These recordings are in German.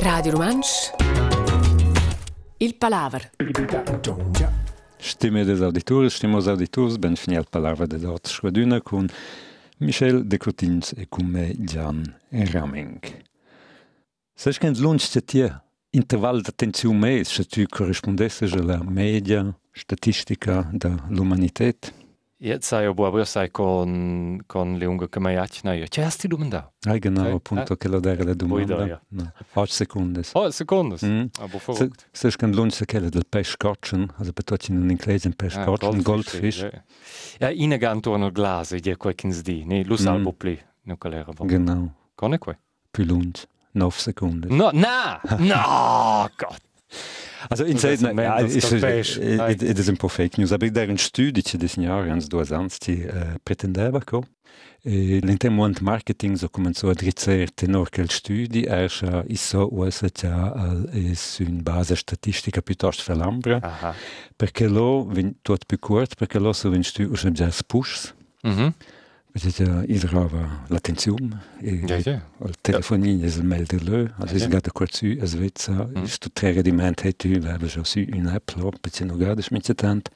Radio Romansch. Il palaver. Stimme des auditores, stimos auditors, ben fini al palava de dot schwaduna con Michel de Cotins e con me Gian Raming. Sech kens lunch te tie interval d'attenziun mes, se tu corrispondesses a la media statistica da sai con con le unge che mai acna io. C'è sti domanda. Ai genau, Eh, appunto, che lo dare la domanda. da, ja. No. 8 secondes. Oh, secondes. Mm. Aber Se, verrückt. sech kan lunch se kelle del pes scotchen, also betotchen in inglese un pes Ah, goldfish. Ja, ina gantorno al glas, e quel che di, ne, lo Mm. salvo pli, no calera. Genau, Con e qua. più lunch. 9 secondes. No, na, no, Gott. Also in Das ist Seiten, ein ja, ist, it, it, it is un po' fake news, aber der un studi ci des Jahre ans due ans ci uh, pretendeva co. E l'interno marketing so començò a drizzer tenor quel studi esce isso usa già al es un base statistica piuttosto verlambra, Aha. perché lo tot più curt, perché lo so vin stu usam già spus, Mhm. perché già idrava l'attenzione e Ja, ja. al telefonin es il melder lö, also es Ja. gata quart su es vezza, Mhm. sto tre rendiment het tu, aveva già su un app lo, perché non gada schmitze tant.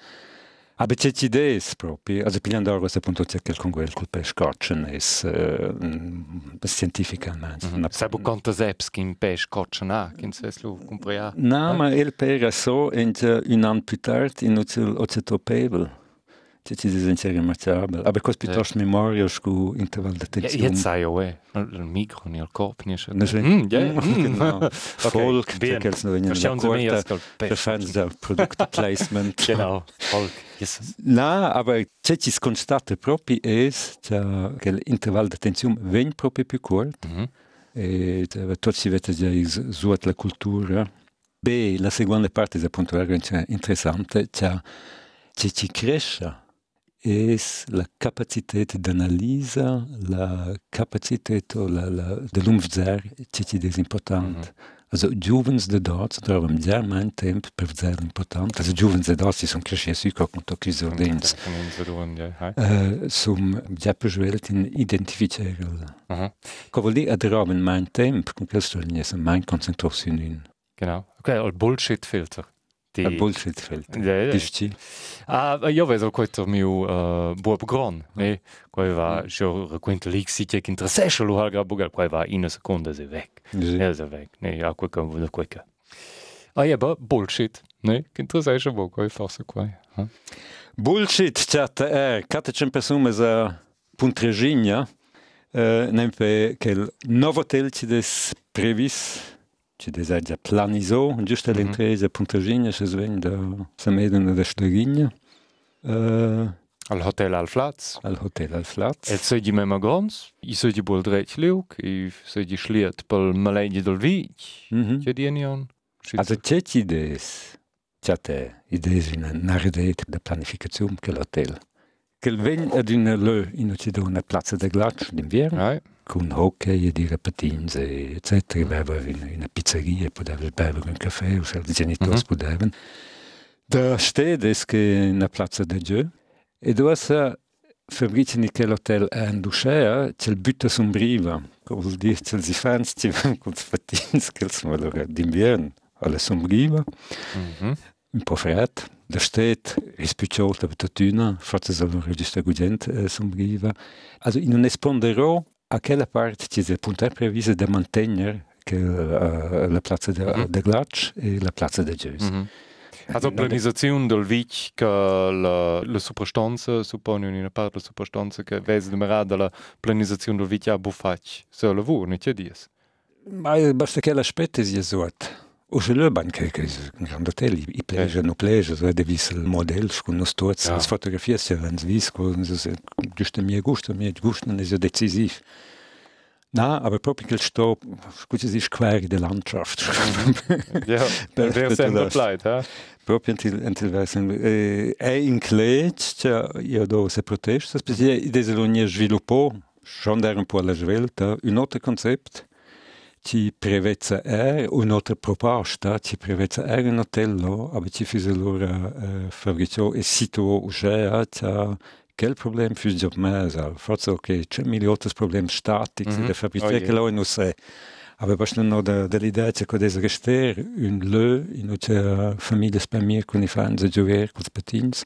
Aber c'è idee proprio, also piglian d'oro se appunto c'è quel con quel col per scotchen es uh, scientificamente. Mhm. Sai bu quantas apps che in pes cocciano, ah, che in seslo compria. No, ma il per so in un an più tardi in ocetopebel. Ci disenziare marciabel. Aber cos piuttosto memoria scu interval Ja, d'attenzione. jetzt sei ja, eh, il micro, ne, il corp, ne, schon. Das ist- Mm, ja, mm. Genau. Volk, bien. che noch vengono Verstehen Sie mehr als d'accordo. col Per pes. fans del product placement. Genau, Volk. Jesus. No, aber c'è ci constate proprio cioè, che l'interval d'attenzione viene proprio più corto Mhm. e cioè, tutto si vede già su la cultura. B, la seconda parte è appunto interessante, cioè, ci cresce es la capacità d'analisa, la capacità o la, la, dell'umvzer, c'è ci è importante. Also giovens de dort, da haben sehr mein temp per sehr important. Also giovens de dort, si sono cresciuti con tocchi ordins. Von uns tun, ja. hi. Uh, sum già per svelt in identificare. Mhm. Che vuol dire adoraven mein temp, con questo è mein concentrazione in Genau. Okay, il Bullshit-Filter. die... Ein Bullshitfeld. Ja, ja. Dišči. A io vedo questo mio uh, buon gron, ne? Quai va, io racconto lì si che intra sesce lo halga bugal, quai va in una seconda se vec. Ja, se vec. Ne, a quel che vuole quel che. A ja, ba bullshit, ne? Che intra sesce bo quai forse quai. Huh? Bullshit, chat, eh, cate sempre summe za puntrejinja. Ja? E, uh, nempe, kel novotelci des previs ci des ha già planiso, giusto Mhm. all'entresa puntregigna, se sven da Samedena da Stegigna, eh, Al Hotel al Platz. al hotel al Flatz. Et sei di mema grans, i sei di bol dreit liuk, i sei di schliert pel malegni del vic. Mhm. Che di anion? Also c'è ci des, c'è idees in una rete de planificazione che l'hotel. Che il ven ad una lö in una piazza de glaccio d'inverno, Ja, con hockey e dire patins eccetera, beva in una pizzeria, poteva bere un caffè, se i genitori Mhm. potevano. Da stedes che una piazza de Gio, e dove sa fabbricano che l'hotel è in Ducea, c'è il butta sombriva, vuol dire c'è i fans ci vanno con i patins, che sono allora d'inverno, alla sombriva, Mhm. un po' freddo. Da steht rispicciolta per tuna, forse sono registra gugent eh, sombriva. Also in un esponderò a quella parte ci si appunto è prevista di mantenere che uh, la piazza de, Mhm. de Glatsch e la piazza de Geus. Mhm. Also Planisazione del vic che la, la superstanza, suppone in una parte la superstanza che vede numerata la planisazione del vic a buffacci. Se lavoro, non c'è dies. Ma eh, basta che l'aspetto sia suot. O se le ban che che è un grande hotel, i, i plege, no plege, so devi il modello, con nos tots, Ja. as fotografie se van svis, con giusto mie gusto, mie gusto non è so decisiv. Na, aber proprio quel sto, scusi, si square de Landschaft. Ja, Per- wer per sempre das. bleibt, ha? proprio antil antil versen eh, è in clet cioè io do se protesta specie i deselonie sviluppo schon der un po la svelta un altro concept ci prevezza è un'altra proposta ci prevezza è un hotello aber ci fise loro eh, fabbricio e sito uscea c'ha quel problem für job mesa forse che c'è milioni problemi statici Mhm. da fabbricio Oh, che lo non sai Aber was noch da, dell'idea che codese rester un lö in uce famiglia spamir con i fans a giover con patins.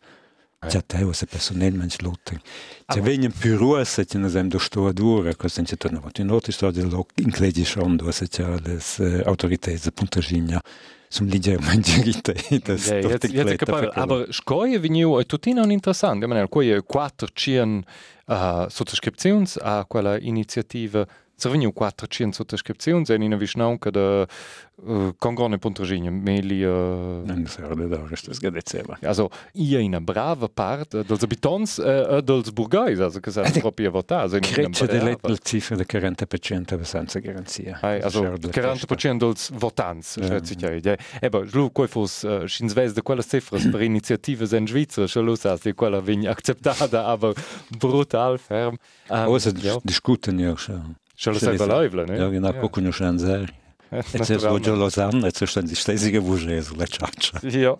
Già te o se personalmente lotte. C'è vengono più russe che non siamo sto a dura, cosa c'è tornato. In altre storie lo incledi schon, dove c'è le uh, autorità di Punta Gigna. Som leggermente irrité. Das ja, jetzt, jetzt kapabel, aber scoie veniu è tuttina un interessant. Ich meine, quei quattro cien uh, sottoscripzions a quella iniziativa Serviu 400 sottoscripzioni e in vicinanza da uh, Congone Pontragigna, Meli... Uh... Non so, da questo sgadeceva. Also, io in una brava parte dels abitants uh, dels burgais, also che sono proprio a votare. Crecce delle cifre del 40% abbastanza garanzia. Hey, also, 40% dels votants, ja. schätze ich ja. Eba, lu, quei fos, uh, schins ves de quella cifre per iniziative in Svizzera, schon lu sa, di quella vegna acceptata, aber brutal ferm. Um, oh, se ja. discuten ja schon. Schon das selber Leibler, ne? Ja, genau, gucken wir schon sehr. Jetzt ist Roger Lausanne, jetzt ist dann die Schlesige Wurge, so la ciaccia. Ja.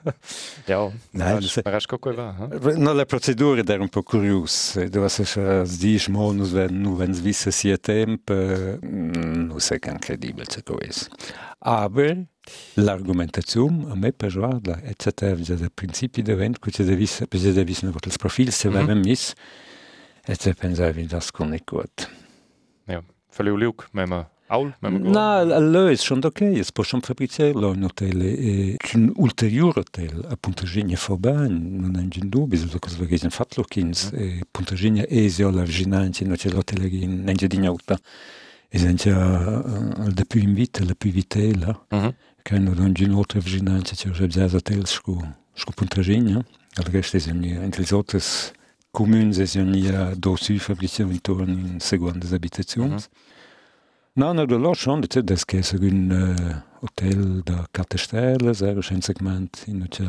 ja, Nein, das ist auch qua No, la procedura era un po' curiosa. Du hast ja dieci monus, wenn nu wenn es wisse sia temp, non sei che incredibile c'è questo. Aber l'argumentazione a me per guarda, è stata già da principi di evento, che c'è da visse, per c'è da visse, il profilo se aveva messo, e c'è pensavi, das con nicht Luuk mémer Aul Na lees schon d'okées po schon fabrizeler notele e hunn ulterioretel a Puntaginje vorbein an en gin do bis kozwegéisen Fatlokins e Puntaginja eese a Ginanti natelegin enje Di auta. Esentia al de pu invite le pu vitela ken an gin notre Ginanti ze ze telsku Puntaginja. Al recht is en intelligentes autres communs es ja nie dosu fabricazione intorno in seconde abitazioni. Mm -hmm. No, no, da schon, das das che è un uh, hotel da quattro stelle, zero segment in c'è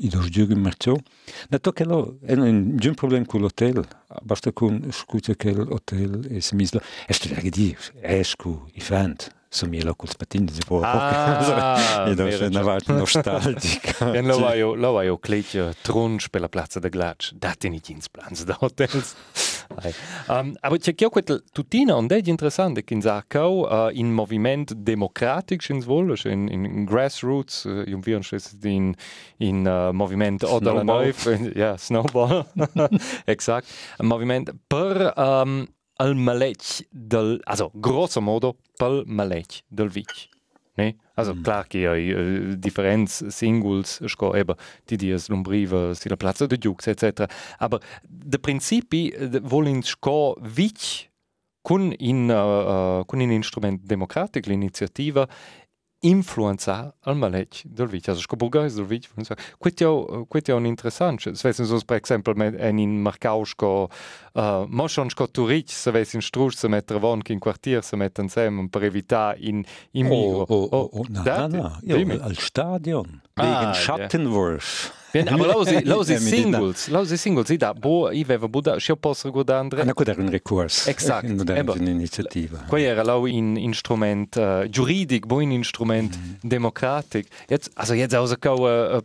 i dos giughi in marcio. Na to che lo è un giun problem con l'hotel. Basta con scusa che l'hotel è simisla. E sto a dire, esco i fant. Som je lahko spatini z bo. Ah, je da še navadno nostalgika. Ja, lo vajo, lo vajo kletje trunč per la plaza de glač, dati ni ins plans da hotels. um, aber c'è che quel tutina on è interessante che in Zacau uh, in moviment democratic ins volle in, in, in grassroots uh, in wir in in uh, moviment oder la ja snowball. Exakt un moviment per um, al maletg del, also grosso modo pel maletg del vic. Ne? Also mm. klar che hai uh, differenz singles sco eben die dies lumbriva si la plaza de Jux etc. Aber de principi de, volin sco vic kun in uh, kun in instrument democratic l'iniziativa influenza al maletg del vich. Also, scoburgais del vich. Quet è, quet è un interessant. Se vessin sos, per exempel, en in Marcau sco, uh, mo schon sco Turic, se vessin strusch, se metter von in quartier, se metten sem per evitar in, in migro. Oh, oh, oh, oh, na, na, na. Ja, al stadion. Wegen ah, Schattenwurf. Bien, aber lausi, lausi singles, lausi singles, da, bo, i veva buda, scio posso godandre. Ana quod era un recurs. Exact. Eba, un'iniziativa. Qua era lau in instrument uh, juridic, bo in instrument mm. democratic. Jetzt, also jetzt außer kau uh.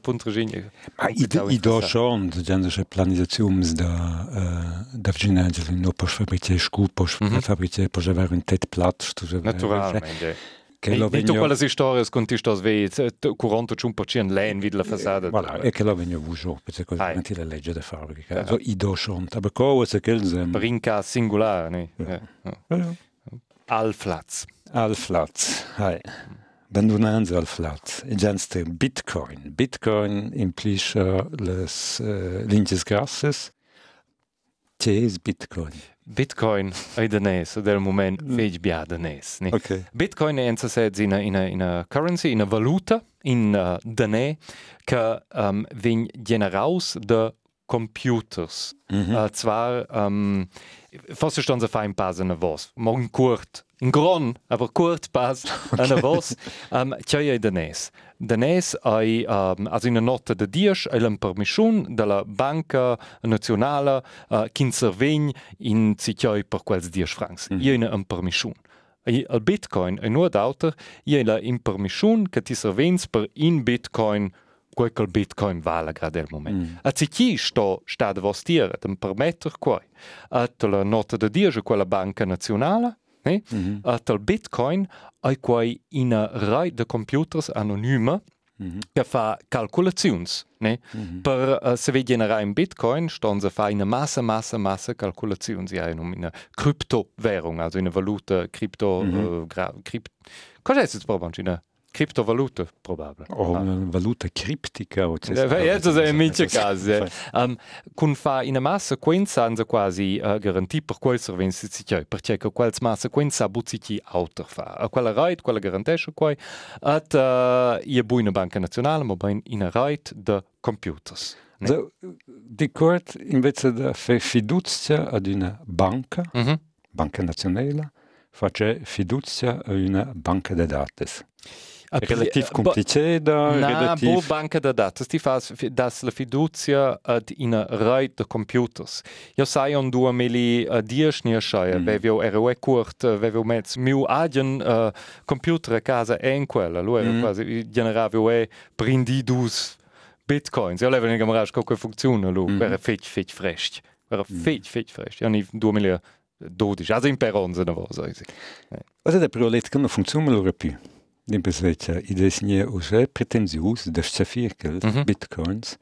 Ma i, i do schon, da genere planizaziums da, uh, da vginagel, no poš fabrice scu, poš mm -hmm. fabrice, poš aver un tet plat, Naturalmente. Che lo venio... quelle storie con ti sto svei 45% len vid la fasada. Voilà, e che lo venio vujo, perché così non ti la legge da fabbrica. Also i do schon, aber cosa che il Brinca singolare, ne. Ja. Ja. Alflatz. Alflatz. Hai. Dan donanza al flat. E genste Bitcoin. Bitcoin implica les linges grasses. Che es Bitcoin? Bitcoin ai danès del moment mm. feix bia danès. Ne? Okay. Bitcoin è in in in currency, in valuta, in uh, danè, che um, vegn generaus de computers. Mm -hmm. uh, zwar, um, forse se fein pas in a vos, morgen kurt, in gron, aber kurt pas okay. in a vos, um, tjai danès. danès hai um, as una nota de dies e l'han permission de la banca nazionala uh, kin servegn in citioi per quels dies francs. Mm -hmm. Iena un permission. E il bitcoin e nuot auter, iena in permission che ti servens per in bitcoin quel che il bitcoin vale grad del moment. Mm. A cichi sto sta de vostire, dem permetter quai. A la nota de dies quella banca nazionala, ne? Mm -hmm. uh, Bitcoin è quai una rai de computers anonyma mm -hmm. che fa calcolazioni, ne? Mm -hmm. Per uh, se vi generare in Bitcoin, stanno a fare una massa, massa, massa calcolazioni, ja, in una Kryptowährung, also in una valuta Krypto, mm -hmm. uh, Krypt... Cosa è questo proprio? Kryptovalute, probabile. O ah. valuta criptica. O c'è Questo è in mince casi. Um, con fa in massa quinza hanno quasi uh, garantì per quel servizio si chiede, perché quel massa quinza buzziti auto fa. A quella right, quella garantisce quai, at uh, ia buina banca nazionale, ma ben in right de computers. So, di cort invece da fare fiducia ad una banca, mm -hmm. banca nazionale, face fiducia a una banca de dates. Relativ complicada, Na, relativ... bo banca de datos, ti fas das la fiducia ad ina reit de computers. Jo sai on dua meli uh, dies nia schaia, mm. vevio ROE curt, vevio mezz, miu agen uh, computer a casa en quella, lo era mm. quasi, generavio e prindidus bitcoins. Jo leva nega maraj coque funziona, lo, mm. era fetch, fetch frescht. Era mm. fetch, fetch frescht. Ja, ni dua meli 12, also in peronza na vosa. Cosa da prolet che non funziona lo più? Nebezveća i desnje уже pretenzius da cirkels mm -hmm. bitcoins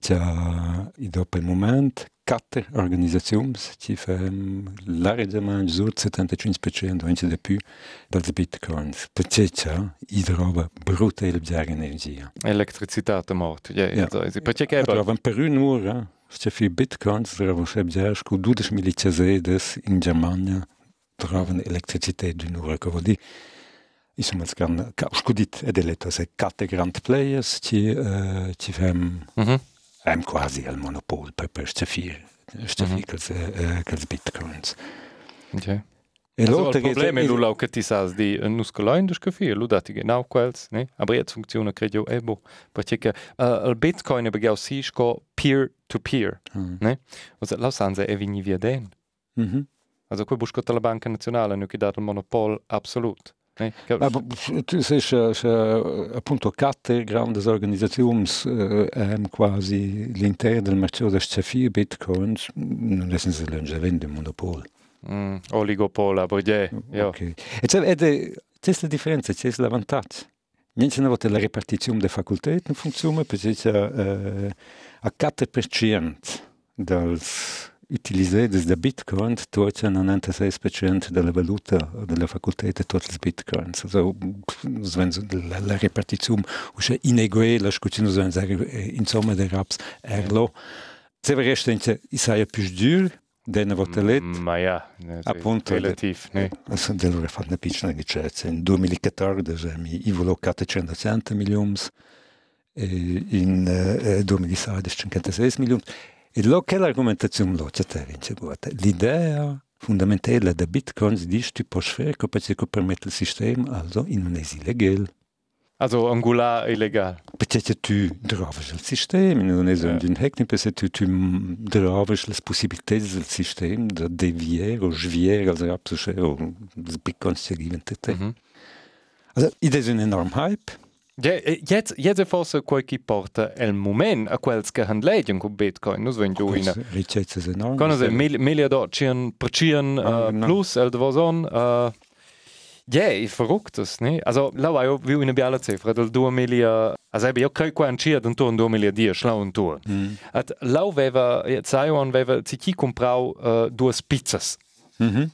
Tja, i dopo il moment quattro organisazions ci fem largement sur 75% anche di più dels bitcoins. Perché c'è i roba brutta e di energia. Elettricità è morta. Ja, ja. Perché che è? Per un'ora, c'è fi bitcoins, trovo sempre con 12 milicesedes in Germania, trovano elettricità di un'ora. Che vuol dire insomma, kan skudit è delle tose quattro grand players ci uh, ci fem mm -hmm. hem quasi al monopol per per stafir stafir mm -hmm. che uh, bitcoins okay. E also, il problema è lo che ti sa di nus coloin de scafir lo dati genau quels ne aber jetzt funziona credo e bo perché uh, il bitcoin è begau si sco peer to peer mm ne also la sanza è vini via den mm -hmm. also quel busco la banca nazionale hanno dato il monopol absolut tu sei appunto quattro grandi organizzazioni eh, quasi all'interno del mercato del CFI Bitcoin non è senza l'engevente un monopolio. Mm, oligopola, poi ja. Okay. E c'è, c'è la differenza, c'è il vantaggio. Niente una volta la ripartizione delle facoltà non funziona perché c'è eh, a 4% dels utiliseres da Bitcoin torna 96% della valuta della facoltà di tutti i Bitcoins. Also, la, la ripartizione è ineguale, scucino so sagen, insomma der Raps erlo. Se resta i sai più dur, denne votelet. Ma ja, appunto relativ, ne. Also dello fatto una piccola ricerca. In 2014 mi i volo 460 milioni in eh, 2016 56 milioni. E lo che l'argumentazione lo c'è vince guarda. L'idea fondamentale da Bitcoin dice tu puoi fare che perché permette il sistema, also in non è illegale. Also Angular illegal. Perché tu trovi il sistema, è un yeah. hack, perché tu, tu trovi le possibilità del sistema di deviare o sviare, also abzuschere, o il Bitcoin si diventa te. Mm -hmm. Also, ed è un enorme hype. Ja, jetzt, jetzt forse qualche porta el moment a quels che han leggen con Bitcoin, nus ven giù in. Ricchezza enorme. Con se mil miliardar cian per cian uh, plus el devozon uh, Ja, è verrücktes, ne? Also, lau io viu in biala cifra del 2000, also io credo qua ancia d'intorno 2010, schlau un tour. Mm. At lau veva, sai on veva, si chi comprau uh, due pizzas. Mm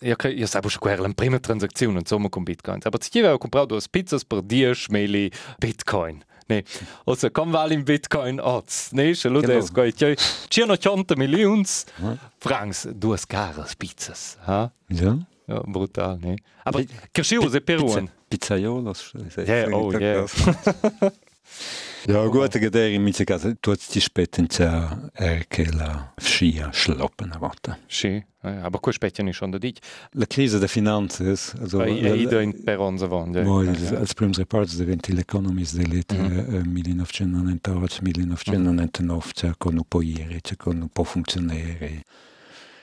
io sapevo che quella la prima transazione insomma con Bitcoin. Aber ich avevo comprato due pizzas per 10 meli Bitcoin. Ne, also come vale in Bitcoin oz, ne, se lo des coi, c'è 180 milioni francs, due caras pizzas, ha? Ja. Ja, brutal, ne. Aber che schiu se peruan. Pizzaiolos. Ja, oh, ja. Ja, gut, che in mia casa tutti ti aspettano è che la scia schloppen a volta. Sì, aber questo aspettano schon da dic. La crisi delle finanze, also ida in per onze ja. als primi reports diventi l'economist dell'età -hmm. 1998-1999, cioè con un po' ieri, con un po' funzionare.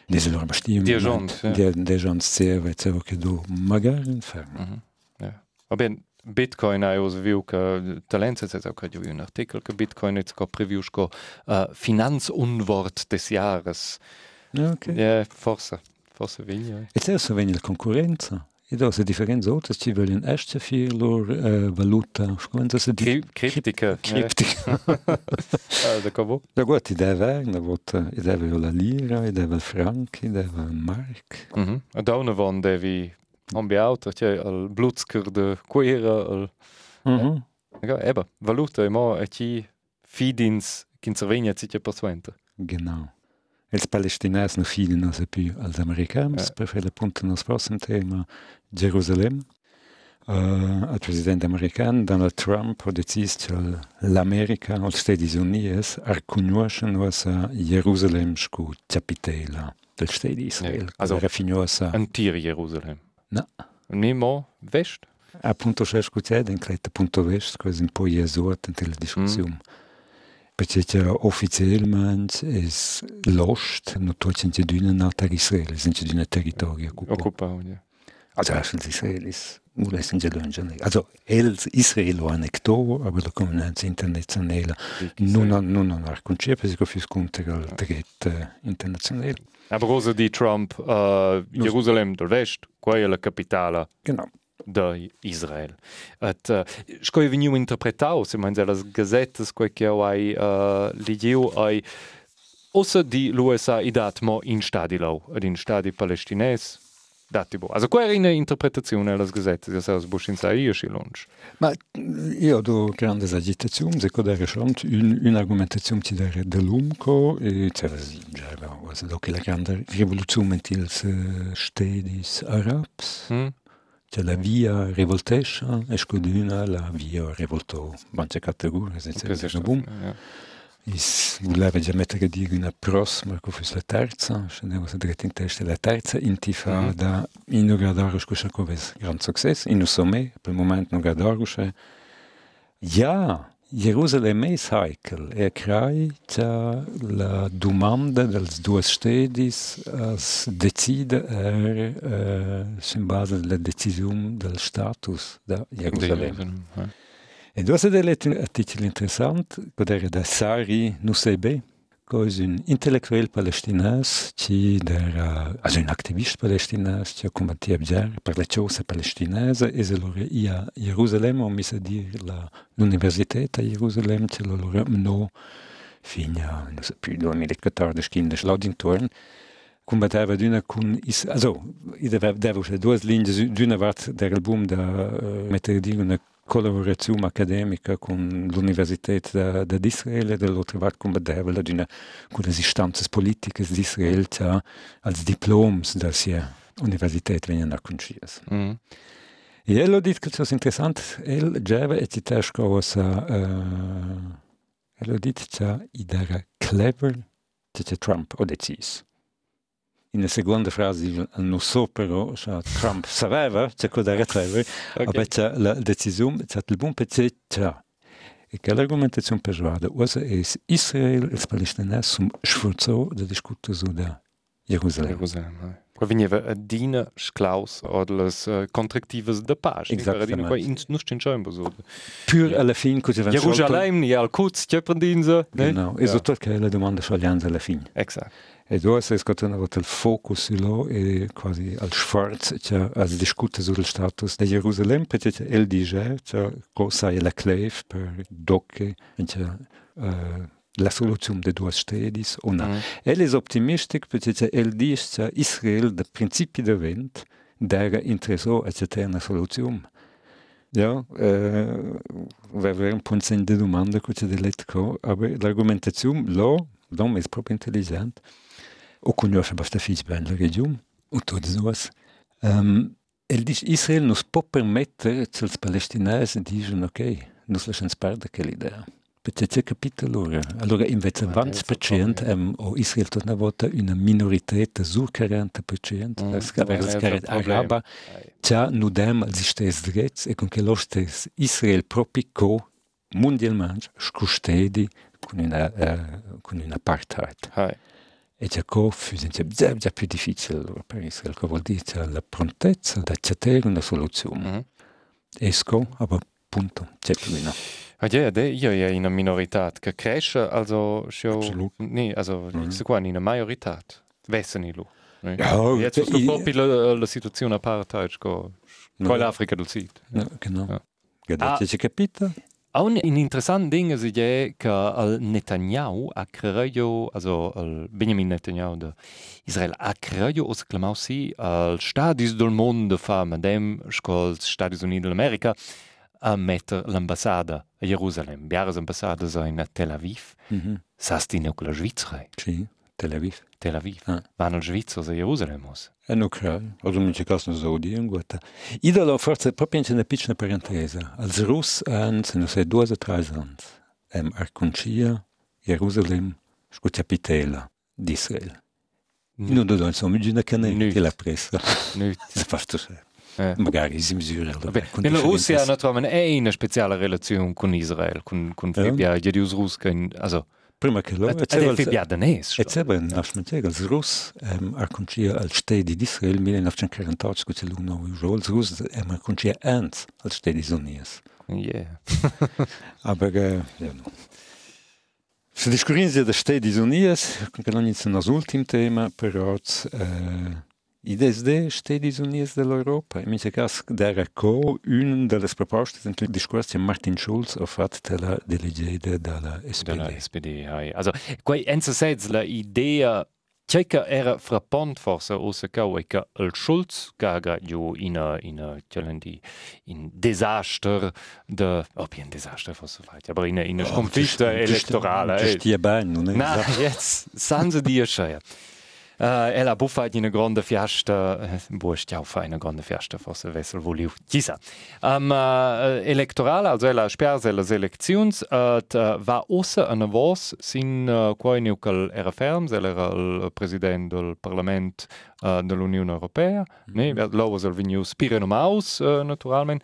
Diese loro bestimmt. Die gens, ja. Die, die gens serve, cioè che du magari infermo. Mm -hmm. Ja. Va Bitcoin os viu que talents se auch jo un artikel que Bitcoin et ko previus ko uh, finanzunwort des Jahres. Okay. Ja, forse. forse vigna. E c'è so vegna la concorrenza. E da se differenza oltre ci vogliono esce fir lor uh, valuta, come si dice? Cryptica. Cryptica. Ah, da covo. Da gut, i deve, da vota, i deve la lira, i deve il franc, i deve il mark. Mhm. A da una von devi ambiauta, cioè al blutsker de quera, al Mhm. Ja, eben, valuta e mo e ci fidins qu'intervegna ci che persuenta. Genau. Els palestinesi non fidano se più als americans, Eh. per fare appunto il prossimo tema, Gerusalemme. Uh, il presidente americano Donald Trump ha deciso che l'America o gli Stati Uniti riconoscono Gerusalemme come capitale del Stato di Israele. Ja, also- finosa. An Tier Jerusalem. No. Mi mo vest. Appunto c'è scucciato in questo punto vest, questo un po' jesuat nella discussione. Perché c'è ufficialmente è l'ost, non tutti c'è di una nata Israele, c'è di un territorio occupato. Occupau, ja. Also erst els Israelis, lunge. Also els Israel lo annectò, aber la comunità internazionale non ha non ha riconcep, perché fi scontra il diritto internazionale. Aber cosa di Trump, uh, Jerusalem del West, qua è la capitale Genau. de Israel. Et uh, sco veniu interpretau, se man las gazettes quai che hai uh, ligiu ai ossa di l'USA i dat mo in stadi lau, ad in stadi palestines. Dati bo. Also qua era una interpretazione alle gazettes, ja saus busch in sai io si lunch. Ma io do grande agitazione, se codere schon un, un'argumentazione ci dare dell'umco e c'era già che la grande rivoluzione uh, stedis arabs, Hm? c'è la via rivoltescia, e scoduna la via rivolto manche categorie, senza Das ist dire boom. ja. Is voleva già mettere a dire una prossima, che fosse la terza, scendevo a dire in testa la terza intifada, in Nogadorus, che c'è come gran successo, in un sommet, per il momento Nogadorus, ja, Gerusalemme è heikel, e crai c'è la domanda delle due stedi as decide er, uh, in base della decisione del status da Gerusalemme. Ja. E dosa delle articoli interessanti, poter da Sari Nusebe, cos un intellectuel palestinas, ci der as une activiste palestinienne ci combatti abjar per le cose palestinese e se loro ia Jerusalem, o mi sa dir la l'université a Jérusalem ci loro no fina, non so più 2014 kindes l'audintorn, combattava d'una con is also i dava dava due linee d'una vart dell'album da mettere di una collaborazione accademica con l'Università da Israele dall'altra parte combatteva d'una con le istanze politiche di Israele als diploms da sia università vengono conosciute. Mhm. E ha dit che ciò interessante, ell giava e ci tesco cosa uh, ha dit che idea clever che Trump ha deciso. In la seconda frase non so però che Trump sapeva che cosa era clever, Okay. aber che la decisione che il buon pezzo c'è. E che l'argumentazione persuada usa è Israel e i palestinesi sono sforzati di discutere su da Gerusalemme. Jerusalem. veniva a dina sclaus od las uh, contractivas da paz. Exactamente. Qua in non stin schon so. Pur alla fine cosa Jerusalem ni al Kutz Tjependinse. Genau, e so tot che la domanda sceglienza alla fine. Exakt. E dove si è scatenato il focus lo e quasi al sforzo che si discute sul status di Gerusalemme perché il dice che cosa è la clave per docche che uh, la soluzione dei due stati o no. Mhm. El è ottimistic perché il dice che Israele da principi del vent era interessato a cercare una soluzione. Ja, äh, wäre un punto di domanda che c'è detto, aber l'argumentazione lo, l'uomo è proprio intelligente, o conosce abbastanza figlio bene la regione, o tutte cose. Um, el dice, Israele non può permettere che i palestinesi dicano, ok, non lasciamo perdere quell'idea. Perché c'è capito allora. Allora, invece, Ma 20% è um, o Israele torna a vota una minorità su 40%, Mm, mm, es gab ma è es un gab problema. araba, Già nu dem als istes drets e con che lo stes Israel propico mundialmente scustedi con una, uh, con un apartheid. Hai. E già co fu già, già, già più difficile allora per Israel, che vuol dire già la prontezza da accettare una soluzione. Mhm. Esco, aber punto, c'è più no. Ah, ja, de, io ja in einer Minorität. Cresce, also, Absolut. nee, also, Mhm. mhm. so qua in einer Majorität. Wessen ich lo. Ja, jetzt ist proprio la, la situazione apartheid con no. l'Africa del Sud. No, genau. Ja. Gaddafi ah, capito? Un interessant ding is je que el Netanyahu a creio, also Benjamin Netanyahu de Israel a creio os clamau si al Stadis del mondo fa madem scol Stadis Uniti dell'America a metter l'ambassada a Jerusalem. Biares ambassada in Tel Aviv. Mm -hmm. Sasti ne con la Svizzera. Sì, Tel Aviv. Tel Aviv. Ah. Van al Svizzer a Jerusalem. E no credo, also mi di un guata. Ida la forza proprio in una piccola parentesa. Als Russ an se no sei due o tre anni. Em Arconcia, Jerusalem, sco capitela d'Israel. Non do don so mi gina cane che la pressa. Nüt. Se fatto se. Eh. Magari si misura. In Russia naturalmente è una speciale relazione con Israele, con con ja. ja, die Russ, also Prima che lo biadanès. Et sebe nasmenteg als Russ ähm, arconcia al stedi d'Israel 1948 sco lu no jo als Russ em arconcia ernst als stedi Unies. Yeah. Aber äh, ja, no. Se discurin se da stedi Unies, che non inizia nos ultim tema, però äh, I desde Stedis Unis dell'Europa, in questo caso era co una delle proposte del discorso che Martin Schulz ha fatto della delegata della SPD. Della SPD, ja. Also, quei einerseits la idea Tjeika era frappant forse osse cau e che il Schulz gaga ju in a, in a, di, in desaster de, oh, bien desaster forse fait, aber in a, in a oh, conflitto elettorale. Das stia ben, non è? Na, jetzt, sanze die scheier. Uh, ela buffa una grande fiesta, uh, bo stiaufa una grande fiesta, forse vessel voliu chisa. Um, uh, electorale, also ela spers las eleczions, uh, va ossa an avos sin uh, quai neucal era ferms, ela era il president del Parlament uh, dell'Unione Europea, mm -hmm. ne, lo el veniu spire nomaus, uh, naturalment.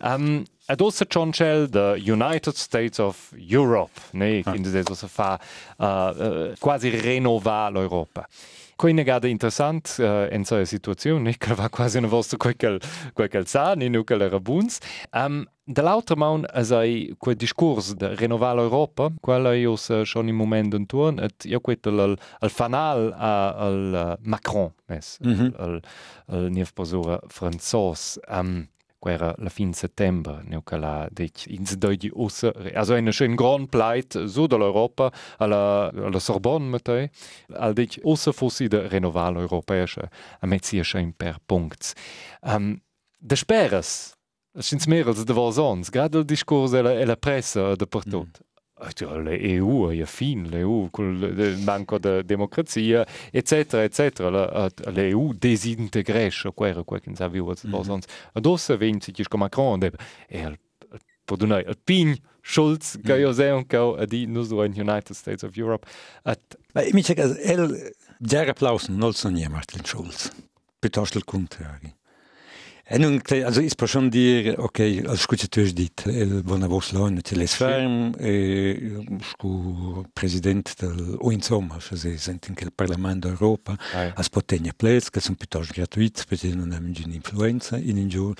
Um, Ed ossa Chonchel, the United States of Europe, ne, ah. in des ossa fa uh, uh, quasi renovare l'Europa. Quei negada interessant uh, in so situazione, che va quasi una volta quel che quel sa, ni nu che era buns. Um, Dall'altra man es ai quel discurs de renovar l'Europa, quella io se schon im moment intorn, et io quet al, al fanal a, al Macron, mes, mm -hmm. al, al niev posura franzos. Um, quera la fin settembre neocala deit ins dei di ossa also en schön grand pleit so de l'Europa a la, la Sorbonne metei al deit ossa fossi de renoval europäesche a meziersche imper Punkts. Um, de Sperres Schins mehr als de war ans, gadel Diskurs e la presse de per tot. Mm. l'EU è fin, l'EU il manco di democrazia, eccetera, eccetera. L'EU desintegresce quello che non sapeva cosa mm -hmm. Adesso vince che come Macron e il donare il pin Schulz che io sei che a di so in United States of Europe. At Ma mi dice che el der applaus non so niemand Martin Schulz. Piuttosto il contrario. En also is per schon dir okay als scu dit wann wo la les ferm scu president del o insomma se sent in quel parlament d'Europa as potenia plets che son piuttosto gratuit per non hem un'influenza in in giù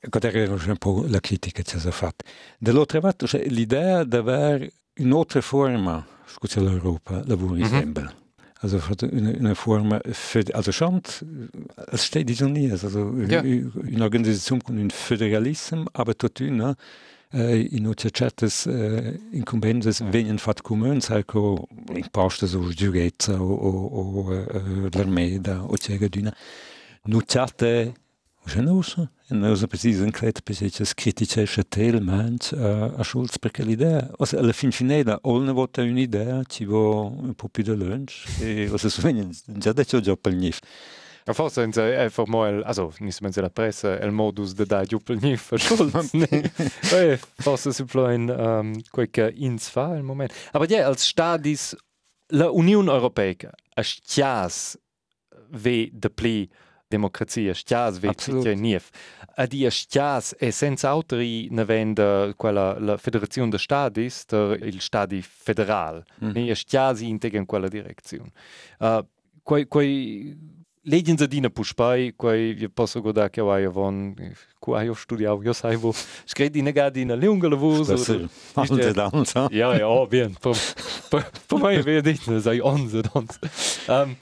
era un po' la critica che si è fatta. Dall'altra parte, l'idea di avere un'altra forma, scusa l'Europa, lavora mm -hmm. Also eine, eine Form für, also schon, es steht die nie, also ja. eine Organisation con un federalism, aber tot una, eh, in uce certes eh, incumbences venien fat comuns, ecco, imposte su giurezza o, o, o eh, l'armeda o cega d'una, nu certe Genosa, en usa precis en cret pesecias criticesce telment a, a Schulz perché l'idea, osa alla fin finela, olne vota un'idea, ci vo un po' più de lunch, e osa suvegna, già detto già pel nif. Ja, forse sind sie einfach mal, also nicht wenn sie der Presse, el modus de da Juppel nicht verschuldet. nee, forse si ein um, qualche ins fa im Moment. Aber ja, als Stadis, la Unione Europea, a stias ve de pli democrazia stias vetja nief. A dia stias e senza autori ne venda quella la federazione de stadis, der il stadi federal. Mm. Ne stias integra in quella direzione. Uh, quei quei Legends adina puspai, quei vi posso godare che vai avon, qua io studiavo, io sai vo, scredi negadi na lunga lavoro. Onze dans, Ja, ja, oh, bien. Per, per me vedi, sai onze dans. Um,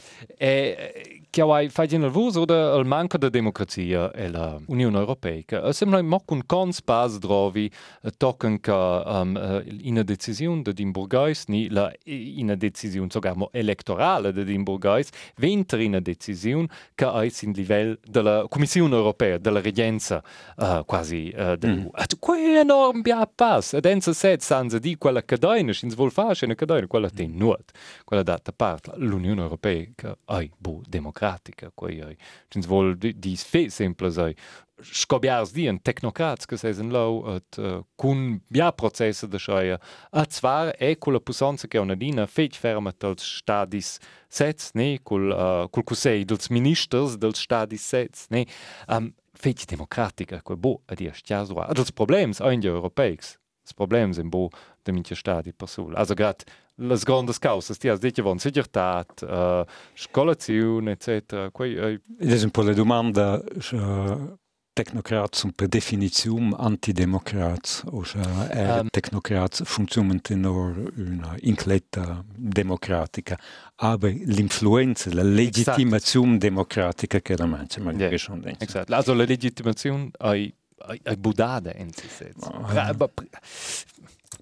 e Chiawai fai nel vus oder il manco de democrazia e la Unione Europea. Che sembra mo un cons bas drovi tocken ca um, in decisione de Dimburgais ni la in decisione sogar mo elettorale de Dimburgais ventre in decisione ca ais in livello della Commissione Europea della regenza uh, quasi uh, de mm. Quei enorm bia pass. Ed enza set sanza di quella cadena, ins vol fasce una cadena, quella ten nuot. Quella data part l'Unione Europea che ai bu democratica, quei ai. Ins vol dis fe sempre sai scobiars di en tecnocrats che sesen lau et uh, cun bia processe de scheia a zwar e con la pusanza che una dina feit fermat als stadis sets ne? Col uh, col cusei dels ministers dels stadis sets ne? Um, feit democratica quei bo a dir stiaso ad els problems ein die europeics els problems in bo de minche stadi per sul also grad las grandes causas ti has detto von sichertat uh, scolazione etc quei uh, es un po la domanda uh, technocrats sunt per definizium antidemocrats, oša er um, technocrats funkcionament nur una incletta democratica, aber l'influenza, la legitimazione democratica che la manca, ma yeah, schon denkt. Exakt. Also la legitimazione ai ai, in si sets. Oh,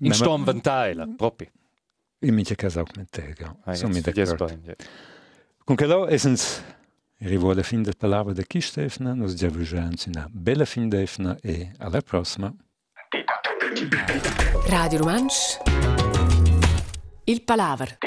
in stom ventaila, proprio. Mince caso auch mit der, sono mi d'accordo. Con che là, essens Arrivò alla fine della parola di chi Stefano, noi ci vediamo una bella fine d'Efna e alla prossima. Radio Romansch Il Palaver